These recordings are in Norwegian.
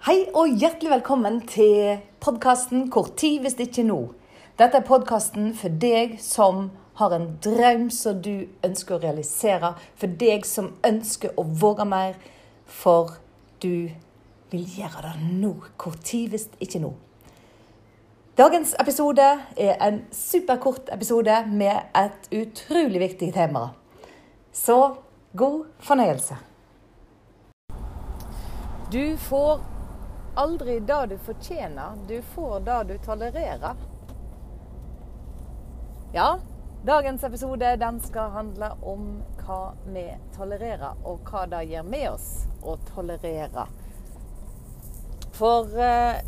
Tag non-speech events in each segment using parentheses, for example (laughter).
Hei og hjertelig velkommen til podkasten 'Hvor tid hvis ikke nå'. Dette er podkasten for deg som har en drøm som du ønsker å realisere. For deg som ønsker å våge mer. For du vil gjøre det nå. Hvor tid hvis ikke nå. Dagens episode er en superkort episode med et utrolig viktig tema. Så god fornøyelse. Du får aldri det du fortjener. Du får det du tolererer. Ja, dagens episode den skal handle om hva vi tolererer, og hva det gjør med oss å tolerere. For eh,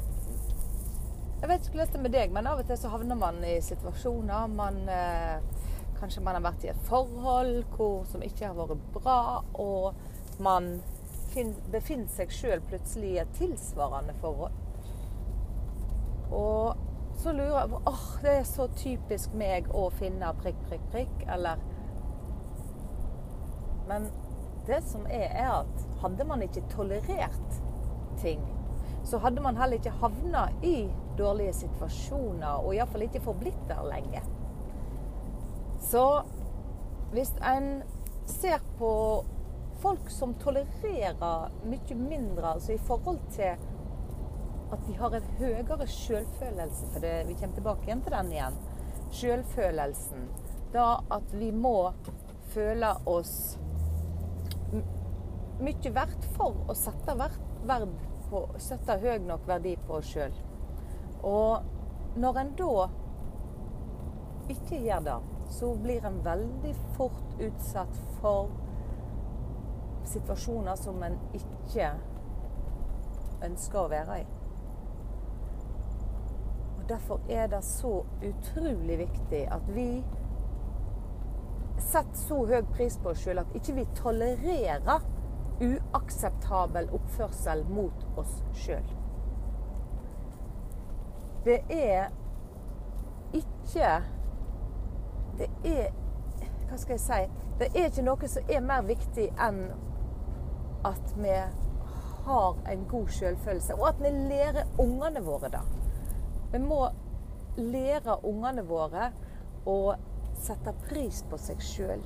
Jeg vet ikke hvordan det er med deg, men av og til så havner man i situasjoner man eh, Kanskje man har vært i et forhold hvor, som ikke har vært bra, og man befinner seg sjøl plutselig i et tilsvarende forhold. Og så lurer jeg på åh, det er så typisk meg å finne prikk, prikk, prikk, eller Men det som er, er at hadde man ikke tolerert ting, så hadde man heller ikke havna i dårlige situasjoner, og iallfall ikke forblitt der lenge. Så hvis en ser på folk som tolererer mye mindre, altså i forhold til at de har en høyere selvfølelse, for det, vi kommer tilbake igjen til den igjen. Selvfølelsen. Da at vi må føle oss mye verdt for å sette, verd på, sette høy nok verdi på oss sjøl. Og når en da ikke gjør det, så blir en veldig fort utsatt for situasjoner som en ikke ønsker å være i. Og Derfor er det så utrolig viktig at vi setter så høy pris på oss sjøl at ikke vi tolererer uakseptabel oppførsel mot oss sjøl. Det er ikke Det er Hva skal jeg si? Det er ikke noe som er mer viktig enn at vi har en god selvfølelse, og at vi lærer ungene våre det. Vi må lære ungene våre å sette pris på seg sjøl.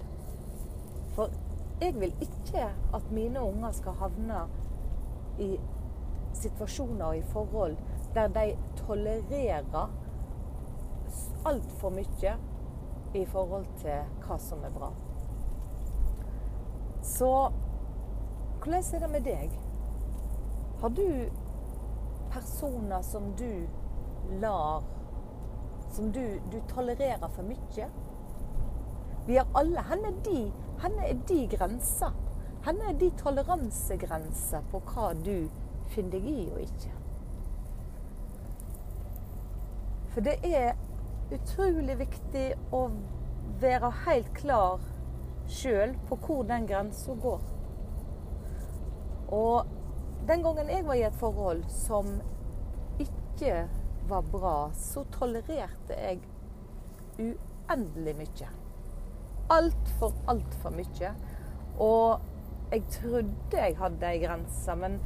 For jeg vil ikke at mine unger skal havne i situasjoner og i forhold der de tolererer altfor mye i forhold til hva som er bra. Så hvordan er det med deg? Har du personer som du lar Som du, du tolererer for mye? Vi har alle Hvor er de, hvor er de grenser? Hvor er de toleransegrenser på hva du finner deg i og ikke? For det er utrolig viktig å være helt klar sjøl på hvor den grensa går. Og den gangen jeg var i et forhold som ikke var bra, så tolererte jeg uendelig mye. Altfor, altfor mye. Og jeg trodde jeg hadde ei grense, men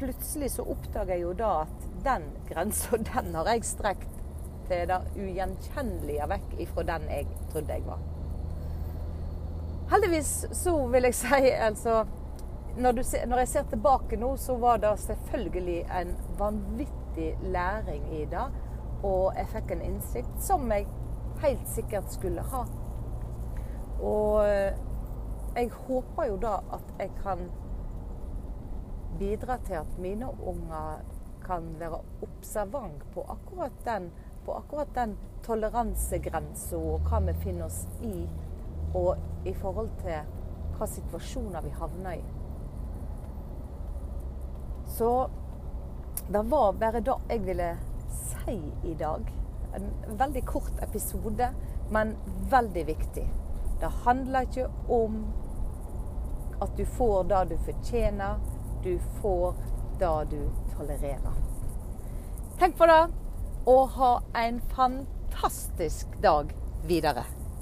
plutselig så oppdaga jeg jo da at den grensa, (laughs) den har jeg strekt til det ugjenkjennelige vekk ifra den jeg trodde jeg var. Heldigvis så vil jeg si altså når, ser, når, jeg ser tilbake nå, så var det selvfølgelig en vanvittig læring i det. Og jeg fikk en innsikt som jeg helt sikkert skulle ha. Og eh, jeg håper jo da at jeg kan bidra til at mine unger kan være observant på akkurat den, på akkurat den toleransegrensa og hva vi finner oss i, og i forhold til hva situasjoner vi havner i. Så det var bare det jeg ville si i dag. En veldig kort episode, men veldig viktig. Det handler ikke om at du får det du fortjener. Du får det du tolererer. Tenk på det, og ha en fantastisk dag videre.